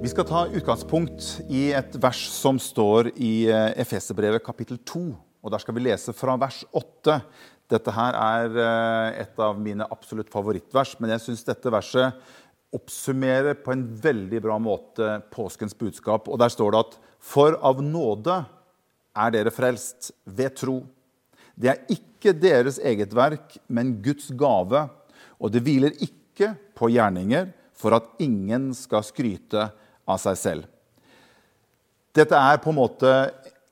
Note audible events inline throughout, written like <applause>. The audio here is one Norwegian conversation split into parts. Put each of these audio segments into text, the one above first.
Vi skal ta utgangspunkt i et vers som står i eh, Efeserbrevet kapittel 2. Og Der skal vi lese fra vers 8. Dette her er eh, et av mine absolutt favorittvers, men jeg syns dette verset oppsummerer på en veldig bra måte påskens budskap. Og Der står det at for av nåde er dere frelst ved tro. Det er ikke deres eget verk, men Guds gave. Og det hviler ikke på gjerninger for at ingen skal skryte av seg selv. Dette er på en måte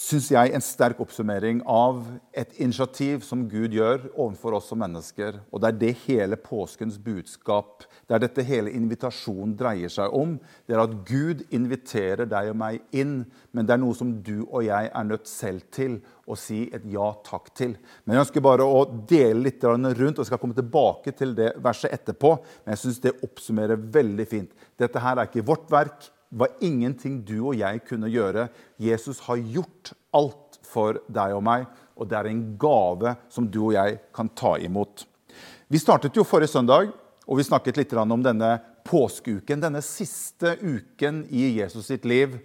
synes jeg, en sterk oppsummering av et initiativ som Gud gjør overfor oss som mennesker. Og det er det hele påskens budskap, det er dette hele invitasjonen dreier seg om. Det er at Gud inviterer deg og meg inn, men det er noe som du og jeg er nødt selv til å si et ja takk til. Men Jeg ønsker bare å dele litt rundt, og skal komme tilbake til det verset etterpå. Men jeg syns det oppsummerer veldig fint. Dette her er ikke vårt verk var ingenting du og jeg kunne gjøre. Jesus har gjort alt for deg og meg, og det er en gave som du og jeg kan ta imot. Vi startet jo forrige søndag, og vi snakket litt om denne påskeuken. Denne siste uken i Jesus sitt liv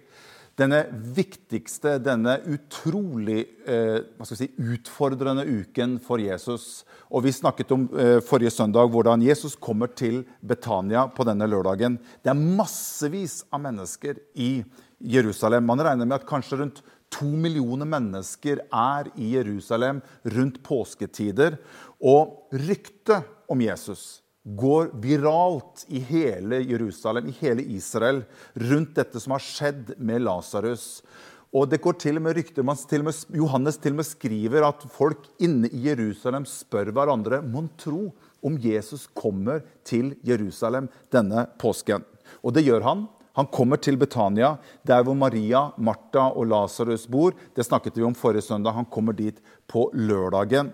denne viktigste, denne utrolig eh, si, utfordrende uken for Jesus. Og Vi snakket om eh, forrige søndag hvordan Jesus kommer til Betania på denne lørdagen. Det er massevis av mennesker i Jerusalem. Man regner med at kanskje rundt to millioner mennesker er i Jerusalem rundt påsketider. Og ryktet om Jesus går viralt i hele Jerusalem, i hele Israel, rundt dette som har skjedd med Lasarus. Og det går til og med rykter, til og Johannes til og med skriver at folk inne i Jerusalem spør hverandre mon tro om Jesus kommer til Jerusalem denne påsken. Og det gjør han. Han kommer til Betania, der hvor Maria, Martha og Lasarus bor. Det snakket vi om forrige søndag. Han kommer dit på lørdagen.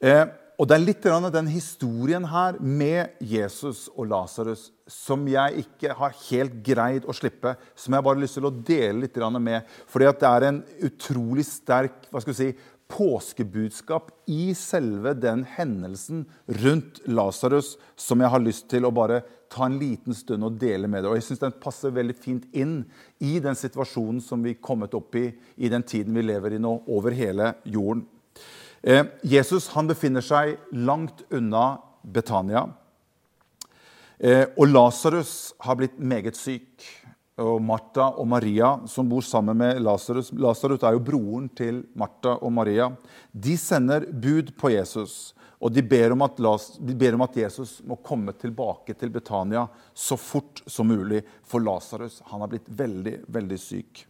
Eh, og det er litt den historien her med Jesus og Lasarus som jeg ikke har helt greid å slippe, som jeg bare har lyst til å dele litt med. Fordi det er en utrolig sterk hva skal vi si, påskebudskap i selve den hendelsen rundt Lasarus som jeg har lyst til å bare ta en liten stund og dele med deg. Og jeg synes Den passer veldig fint inn i den situasjonen som vi kommet opp i i den tiden vi lever i nå, over hele jorden. Eh, Jesus han befinner seg langt unna Betania. Eh, og Lasarus har blitt meget syk. Og Martha og Maria, som bor sammen med Lasarus Lasarus er jo broren til Martha og Maria. De sender bud på Jesus, og de ber, om at, de ber om at Jesus må komme tilbake til Betania så fort som mulig, for Lasarus har blitt veldig, veldig syk.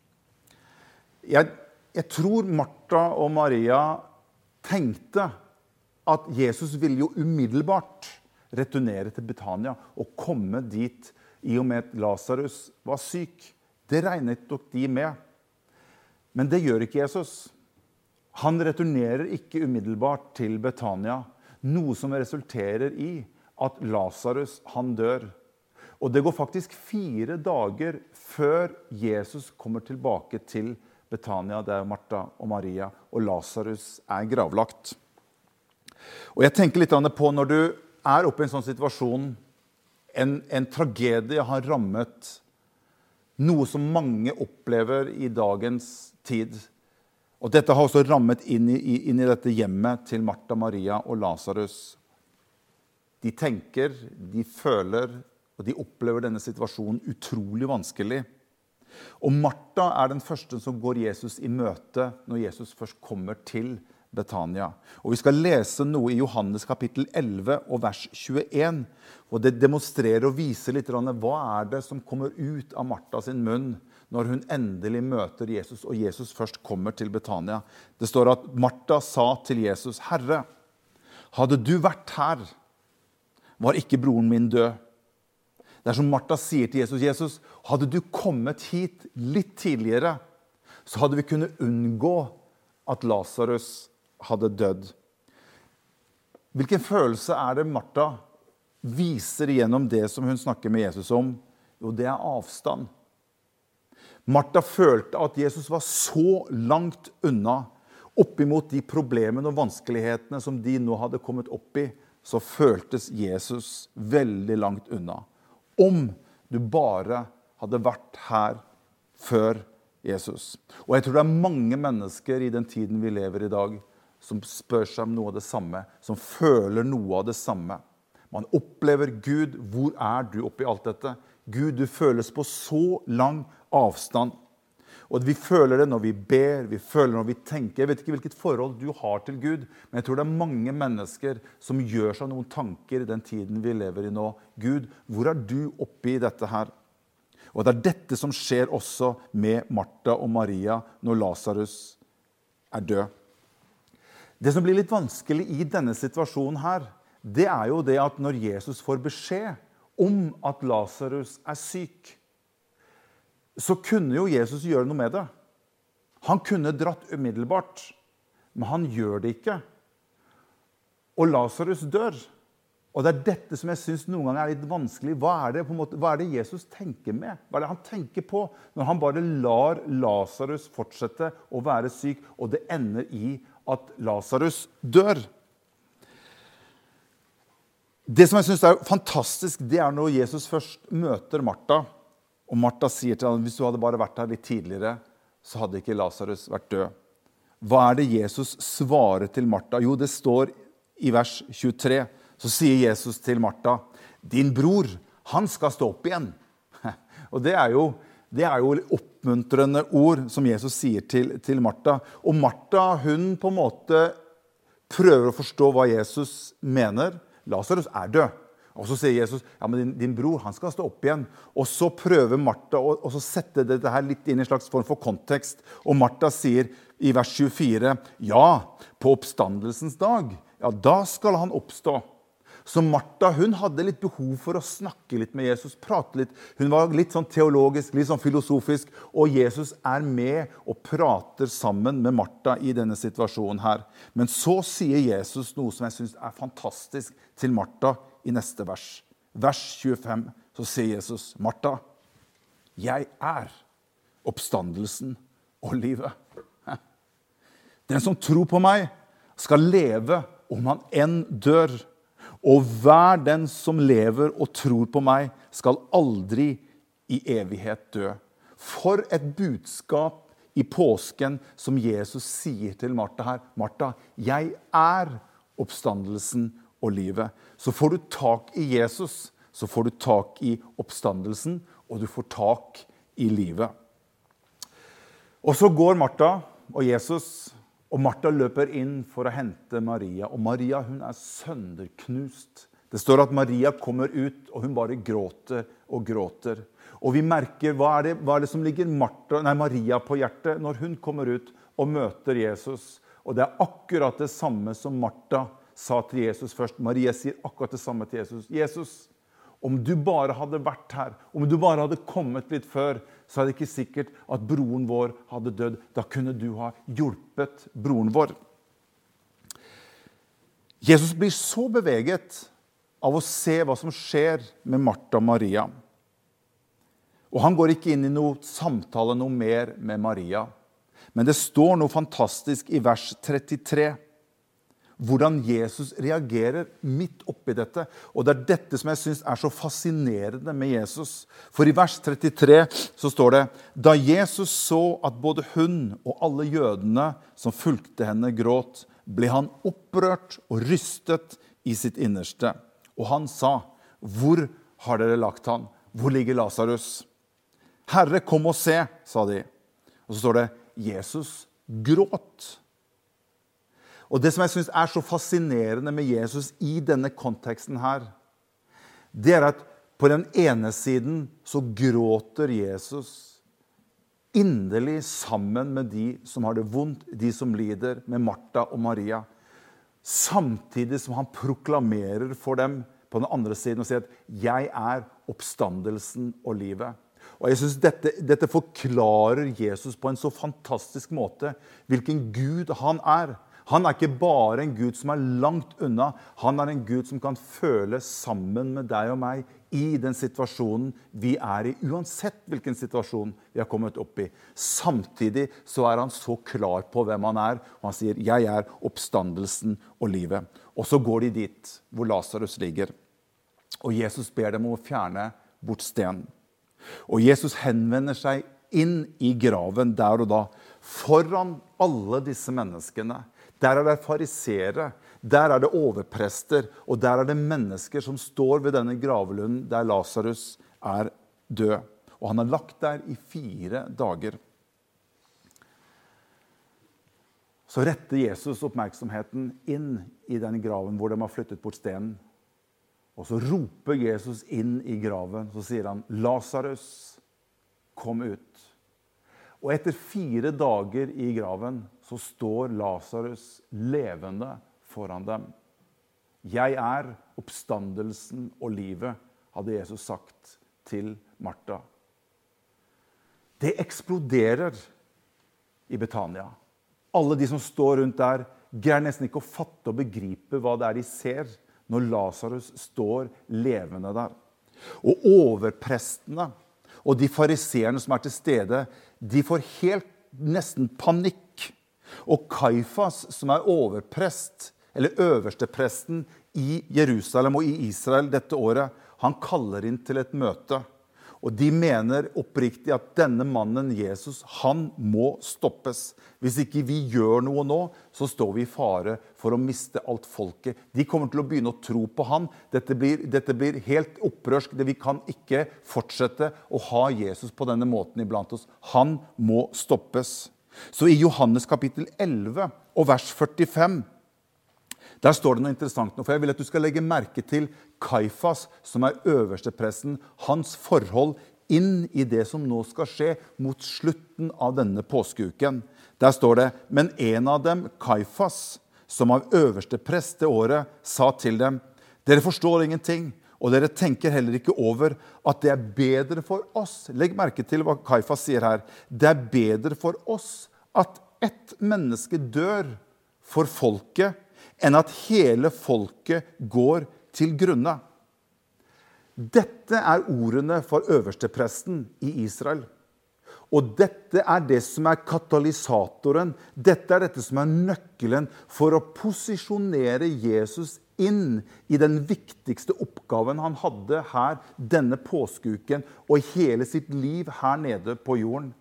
Jeg, jeg tror Martha og Maria tenkte at Jesus ville jo umiddelbart returnere til Betania og komme dit i og med at Lasarus var syk. Det regnet nok de med. Men det gjør ikke Jesus. Han returnerer ikke umiddelbart til Betania, noe som resulterer i at Lasarus dør. Og det går faktisk fire dager før Jesus kommer tilbake til Betania Betania, der Martha og Maria og Lasarus er gravlagt. Og jeg tenker litt på Når du er oppe i en sånn situasjon, en, en tragedie har rammet noe som mange opplever i dagens tid. Og dette har også rammet inn i, inn i dette hjemmet til Martha, Maria og Lasarus. De tenker, de føler og de opplever denne situasjonen utrolig vanskelig. Og Martha er den første som går Jesus i møte når Jesus først kommer til Betania. Og Vi skal lese noe i Johannes kapittel 11 og vers 21. og Det demonstrerer og viser litt hva er det som kommer ut av Martha sin munn når hun endelig møter Jesus, og Jesus først kommer til Betania. Det står at Martha sa til Jesus, 'Herre, hadde du vært her, var ikke broren min død.' Det er som Martha sier til Jesus. Jesus, hadde du kommet hit litt tidligere, så hadde vi kunnet unngå at Lasarus hadde dødd. Hvilken følelse er det Martha viser gjennom det som hun snakker med Jesus om? Jo, det er avstand. Martha følte at Jesus var så langt unna. Oppimot de problemene og vanskelighetene som de nå hadde kommet opp i, så føltes Jesus veldig langt unna. Om du bare hadde vært her før Jesus. Og jeg tror det er mange mennesker i den tiden vi lever i dag, som spør seg om noe av det samme, som føler noe av det samme. Man opplever Gud. Hvor er du oppi alt dette? Gud, du føles på så lang avstand. Og Vi føler det når vi ber, vi føler når vi tenker. Jeg vet ikke hvilket forhold du har til Gud, men jeg tror det er mange mennesker som gjør seg noen tanker i den tiden vi lever i nå. Gud, hvor er du oppi dette her? Og Det er dette som skjer også med Martha og Maria når Lasarus er død. Det som blir litt vanskelig i denne situasjonen, her, det er jo det at når Jesus får beskjed om at Lasarus er syk, så kunne jo Jesus gjøre noe med det. Han kunne dratt umiddelbart, men han gjør det ikke. Og Lasarus dør. Og Det er dette som jeg synes noen ganger er litt vanskelig. Hva er, det, måte, hva er, det, Jesus tenker med? Hva er det han tenker på når han bare lar Lasarus fortsette å være syk, og det ender i at Lasarus dør? Det som jeg synes er fantastisk, det er når Jesus først møter Martha. Og Martha sier til ham hvis du hadde bare vært her litt tidligere, så hadde ikke Lasarus vært død. Hva er det Jesus svarer til Martha? Jo, det står i vers 23 så sier Jesus til Martha, 'Din bror, han skal stå opp igjen.' <laughs> Og Det er jo, det er jo oppmuntrende ord som Jesus sier til, til Martha. Og Martha hun på en måte prøver å forstå hva Jesus mener. Lasarus er død. Og Så sier Jesus ja, men din, din, bror han skal stå opp igjen. Og Så prøver Martha å, å sette dette her litt inn i en slags form for kontekst. Og Martha sier i vers 24 ja, på oppstandelsens dag, ja, da skal han oppstå. Så Martha hun hadde litt behov for å snakke litt med Jesus. prate litt. Hun var litt sånn teologisk, litt sånn filosofisk. Og Jesus er med og prater sammen med Martha i denne situasjonen. her. Men så sier Jesus noe som jeg syns er fantastisk til Martha i neste vers. Vers 25 så sier Jesus, 'Martha, jeg er oppstandelsen og livet.' Den som tror på meg, skal leve om han enn dør. Og hver den som lever og tror på meg, skal aldri i evighet dø. For et budskap i påsken som Jesus sier til Martha her. Martha, jeg er oppstandelsen og livet. Så får du tak i Jesus, så får du tak i oppstandelsen, og du får tak i livet. Og så går Martha og Jesus og Martha løper inn for å hente Maria, og Maria hun er sønderknust. Det står at Maria kommer ut, og hun bare gråter og gråter. Og vi merker hva er det, hva er det som ligger Martha, nei, Maria på hjertet når hun kommer ut og møter Jesus. Og det er akkurat det samme som Martha sa til Jesus først. Maria sier akkurat det samme til Jesus. Jesus, om du bare hadde vært her, om du bare hadde kommet litt før, så er det ikke sikkert at broren vår hadde dødd. Da kunne du ha hjulpet broren vår. Jesus blir så beveget av å se hva som skjer med Martha og Maria. Og Han går ikke inn i noe samtale noe mer med Maria. Men det står noe fantastisk i vers 33 hvordan Jesus reagerer midt oppi dette. Og det er dette som jeg syns er så fascinerende med Jesus. For i vers 33 så står det Da Jesus så at både hun og alle jødene som fulgte henne, gråt, ble han opprørt og rystet i sitt innerste. Og han sa, 'Hvor har dere lagt han? Hvor ligger Lasarus?' 'Herre, kom og se', sa de. Og så står det, 'Jesus gråt'. Og Det som jeg synes er så fascinerende med Jesus i denne konteksten, her, det er at på den ene siden så gråter Jesus inderlig sammen med de som har det vondt, de som lider, med Martha og Maria. Samtidig som han proklamerer for dem på den andre siden og sier at 'jeg er oppstandelsen og livet'. Og jeg synes dette, dette forklarer Jesus på en så fantastisk måte hvilken Gud han er. Han er ikke bare en Gud som er langt unna. Han er en Gud som kan føle sammen med deg og meg i den situasjonen vi er i, uansett hvilken situasjon vi har kommet opp i. Samtidig så er han så klar på hvem han er, og han sier 'Jeg er oppstandelsen og livet'. Og så går de dit hvor Lasarus ligger, og Jesus ber dem om å fjerne bort stenen. Og Jesus henvender seg inn i graven der og da, foran alle disse menneskene. Der er det fariseere, der er det overprester, og der er det mennesker som står ved denne gravlunden der Lasarus er død. Og han er lagt der i fire dager. Så retter Jesus oppmerksomheten inn i den graven hvor de har flyttet bort stenen. Og så roper Jesus inn i graven. Så sier han, 'Lasarus, kom ut'. Og etter fire dager i graven så står Lasarus levende foran dem. 'Jeg er oppstandelsen og livet', hadde Jesus sagt til Martha. Det eksploderer i Betania. Alle de som står rundt der, greier nesten ikke å fatte og begripe hva det er de ser når Lasarus står levende der. Og overprestene og de fariseerne som er til stede, de får helt nesten panikk. Og Kaifas, som er overprest, eller øverstepresten i Jerusalem og i Israel dette året, han kaller inn til et møte. Og de mener oppriktig at denne mannen, Jesus, han må stoppes. Hvis ikke vi gjør noe nå, så står vi i fare for å miste alt folket. De kommer til å begynne å tro på han. Dette blir, dette blir helt opprørsk. Vi kan ikke fortsette å ha Jesus på denne måten iblant oss. Han må stoppes. Så i Johannes kapittel 11 og vers 45 der står det noe interessant. for Jeg vil at du skal legge merke til Kaifas, som er øverstepresten, hans forhold inn i det som nå skal skje mot slutten av denne påskeuken. Der står det Men en av dem, Kaifas, som av øverste prest det året, sa til dem Dere forstår ingenting, og dere tenker heller ikke over at det er bedre for oss Legg merke til hva Kaifa sier her. Det er bedre for oss at ett menneske dør for folket enn at hele folket går til grunne. Dette er ordene for øverstepresten i Israel. Og dette er det som er katalysatoren. Dette er dette som er nøkkelen for å posisjonere Jesus inn i den viktigste oppgaven han hadde her denne påskeuken og hele sitt liv her nede på jorden.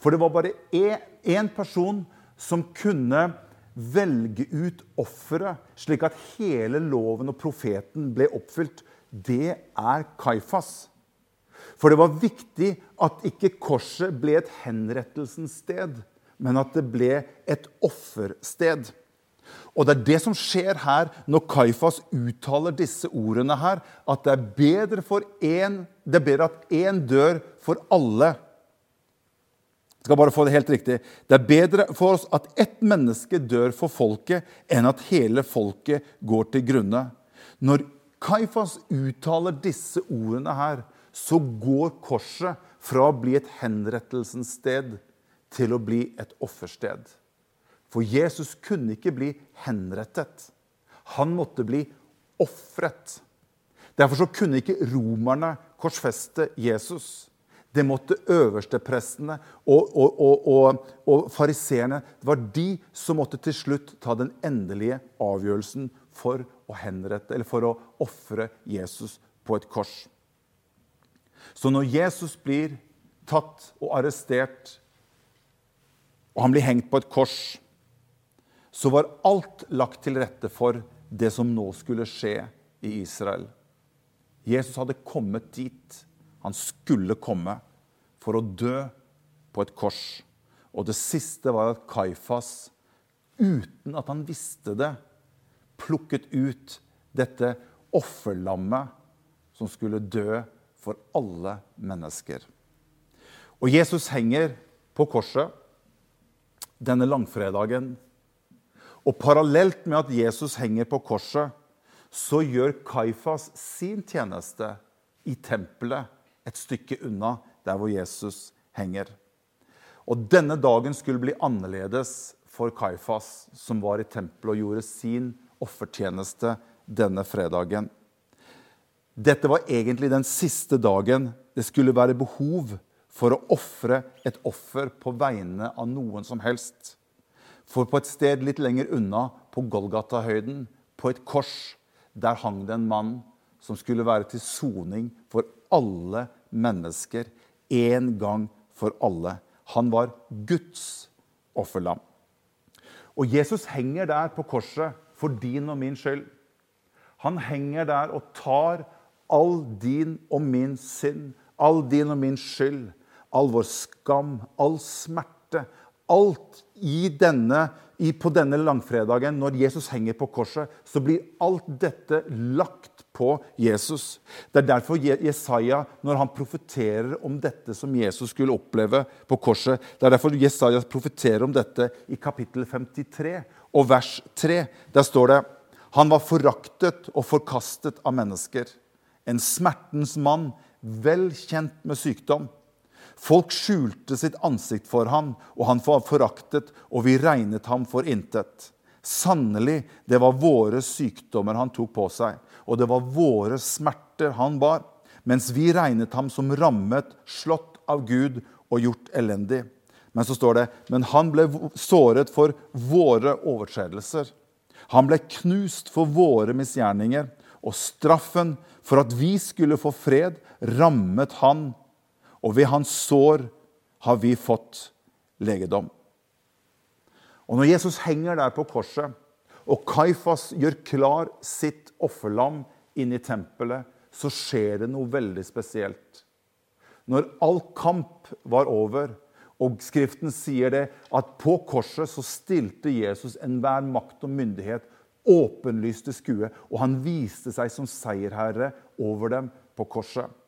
For det var bare én person som kunne velge ut offeret, slik at hele loven og profeten ble oppfylt, det er Kaifas. For det var viktig at ikke korset ble et henrettelsens sted, men at det ble et offersted. Og det er det som skjer her når Kaifas uttaler disse ordene her, at det er bedre, for en, det er bedre at én dør for alle Jeg skal bare få Det helt riktig. Det er bedre for oss at ett menneske dør for folket, enn at hele folket går til grunne. Når Kaifas uttaler disse ordene her, så går korset fra å bli et henrettelsens sted til å bli et offersted. For Jesus kunne ikke bli henrettet. Han måtte bli ofret. Derfor kunne ikke romerne korsfeste Jesus. Det måtte øversteprestene og, og, og, og fariseerne Det var de som måtte til slutt ta den endelige avgjørelsen for å henrette, eller for å ofre Jesus på et kors. Så når Jesus blir tatt og arrestert, og han blir hengt på et kors, så var alt lagt til rette for det som nå skulle skje i Israel. Jesus hadde kommet dit han skulle komme for å dø på et kors. Og det siste var at Kaifas, uten at han visste det, plukket ut dette offerlammet som skulle dø for alle mennesker. Og Jesus henger på korset denne langfredagen. Og parallelt med at Jesus henger på korset, så gjør Kaifas sin tjeneste i tempelet et stykke unna der hvor Jesus henger. Og denne dagen skulle bli annerledes for Kaifas, som var i tempelet og gjorde sin offertjeneste denne fredagen. Dette var egentlig den siste dagen det skulle være behov for å ofre et offer på vegne av noen som helst. For på et sted litt lenger unna, på Golgata-høyden, på et kors, der hang det en mann som skulle være til soning for alle mennesker en gang for alle. Han var Guds offerlam. Og Jesus henger der på korset for din og min skyld. Han henger der og tar all din og min synd, all din og min skyld, all vår skam, all smerte, alt denne, på denne langfredagen, når Jesus henger på korset, så blir alt dette lagt på Jesus. Det er derfor Jesaja, når han profeterer om dette som Jesus skulle oppleve på korset Det er derfor Jesaja profeterer om dette i kapittel 53 og vers 3. Der står det han var foraktet og forkastet av mennesker. En smertens mann, vel kjent med sykdom. Folk skjulte sitt ansikt for han, og han var foraktet, og vi regnet ham for intet. Sannelig, det var våre sykdommer han tok på seg, og det var våre smerter han bar, mens vi regnet ham som rammet, slått av Gud og gjort elendig. Men så står det men han ble såret for våre overtredelser. Han ble knust for våre misgjerninger, og straffen for at vi skulle få fred, rammet han og ved hans sår har vi fått legedom. Og Når Jesus henger der på korset, og Kaifas gjør klar sitt offerlam inn i tempelet, så skjer det noe veldig spesielt. Når all kamp var over, og Skriften sier det, at på korset så stilte Jesus enhver makt og myndighet åpenlyst til skue, og han viste seg som seierherre over dem på korset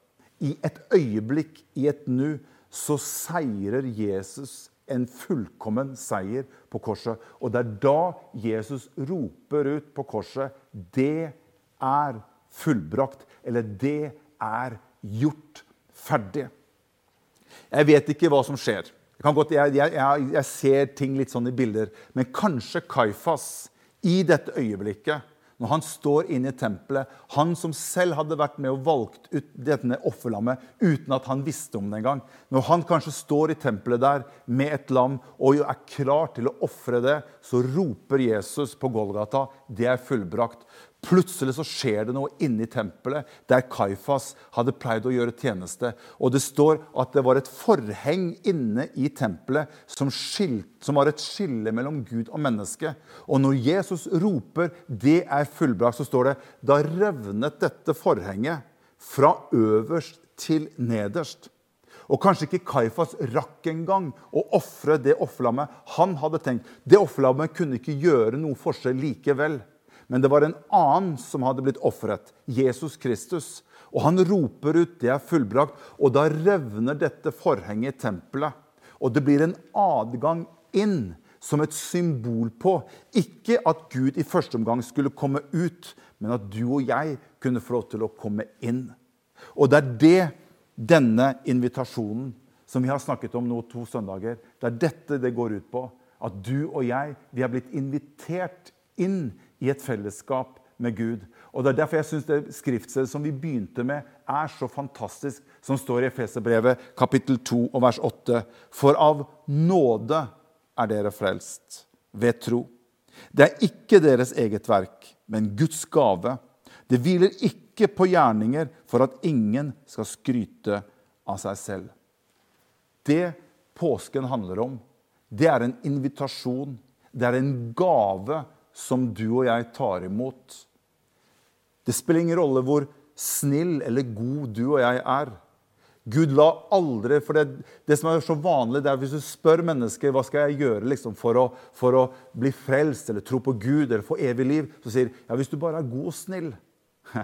i et øyeblikk, i et nu, så seirer Jesus en fullkommen seier på korset. Og det er da Jesus roper ut på korset Det er fullbrakt. Eller det er gjort ferdig. Jeg vet ikke hva som skjer. Jeg, godt, jeg, jeg, jeg ser ting litt sånn i bilder. Men kanskje Kaifas i dette øyeblikket når han står inne i tempelet, han som selv hadde vært med og valgt ut dette offerlammet uten at han visste om det engang. Når han kanskje står i tempelet der med et lam og er klar til å ofre det, så roper Jesus på Golgata det er fullbrakt. Plutselig så skjer det noe inne i tempelet der Kaifas hadde pleid å gjøre tjeneste. Og det står at det var et forheng inne i tempelet som, skilt, som var et skille mellom Gud og menneske. Og når Jesus roper 'det er fullbrakt', så står det da revnet dette forhenget fra øverst til nederst. Og kanskje ikke Kaifas rakk engang å ofre det offerlammet han hadde tenkt. Det offerlammet kunne ikke gjøre noe forskjell likevel. Men det var en annen som hadde blitt ofret, Jesus Kristus. Og han roper ut 'det er fullbrakt', og da revner dette forhenget i tempelet. Og det blir en adgang inn som et symbol på ikke at Gud i første omgang skulle komme ut, men at du og jeg kunne få lov til å komme inn. Og det er det denne invitasjonen som vi har snakket om nå to søndager, det er dette det går ut på. At du og jeg vi har blitt invitert inn i et fellesskap med Gud. Og Det er derfor jeg syns det skriftstedet som vi begynte med, er så fantastisk, som står i Efeserbrevet kapittel 2 og vers 8. For av nåde er dere frelst, ved tro. Det er ikke deres eget verk, men Guds gave. Det hviler ikke på gjerninger for at ingen skal skryte av seg selv. Det påsken handler om, det er en invitasjon. Det er en gave som du og jeg tar imot. Det spiller ingen rolle hvor snill eller god du og jeg er. Gud la aldri For det, det som er så vanlig, det er hvis du spør mennesker hva skal jeg gjøre liksom, for, å, for, å, bli frelst eller tro på Gud eller få evig liv, så sier ja, hvis du bare er god og snill. <laughs>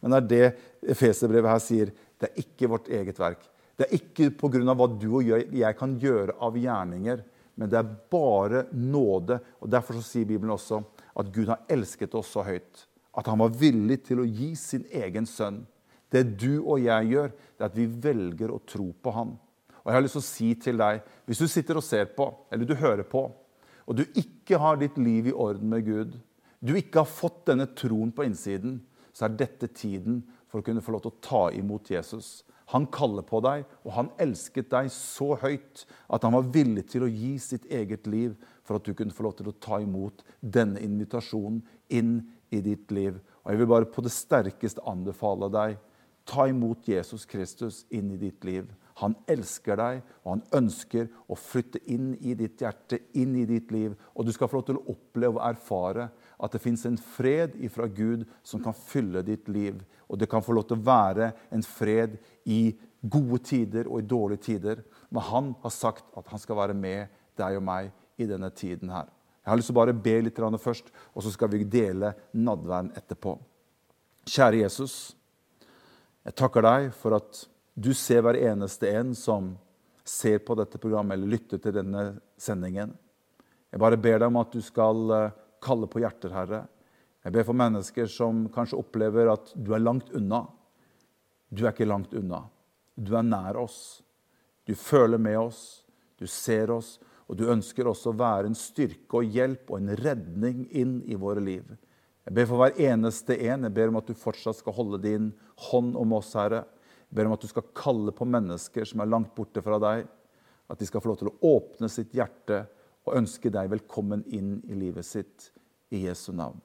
Men det er det Efeserbrevet her sier. Det er ikke vårt eget verk. Det er ikke pga. hva du og jeg kan gjøre av gjerninger men det er bare nåde. og Derfor så sier Bibelen også at Gud har elsket oss så høyt at han var villig til å gi sin egen sønn. Det du og jeg gjør, det er at vi velger å tro på han. Og jeg har lyst til å si til deg, Hvis du sitter og ser på, eller du hører på, og du ikke har ditt liv i orden med Gud, du ikke har fått denne troen på innsiden, så er dette tiden for å kunne få lov til å ta imot Jesus. Han kaller på deg, og han elsket deg så høyt at han var villig til å gi sitt eget liv for at du kunne få lov til å ta imot denne invitasjonen inn i ditt liv. Og Jeg vil bare på det sterkeste anbefale deg Ta imot Jesus Kristus inn i ditt liv. Han elsker deg, og han ønsker å flytte inn i ditt hjerte, inn i ditt liv. Og du skal få lov til å oppleve og erfare at det fins en fred ifra Gud som kan fylle ditt liv. Og det kan få lov til å være en fred i gode tider og i dårlige tider. Men han har sagt at han skal være med deg og meg i denne tiden her. Jeg har lyst til å bare be litt først, og så skal vi dele nadværen etterpå. Kjære Jesus, jeg takker deg for at du ser hver eneste en som ser på dette programmet eller lytter til denne sendingen. Jeg bare ber deg om at du skal eh, kalle på hjerter, Herre. Jeg ber for mennesker som kanskje opplever at du er langt unna. Du er ikke langt unna. Du er nær oss. Du føler med oss. Du ser oss. Og du ønsker også å være en styrke og hjelp og en redning inn i våre liv. Jeg ber for hver eneste en. Jeg ber om at du fortsatt skal holde din hånd om oss, Herre. Jeg ber om at du skal kalle på mennesker som er langt borte fra deg. At de skal få lov til å åpne sitt hjerte og ønske deg velkommen inn i livet sitt. I Jesu navn.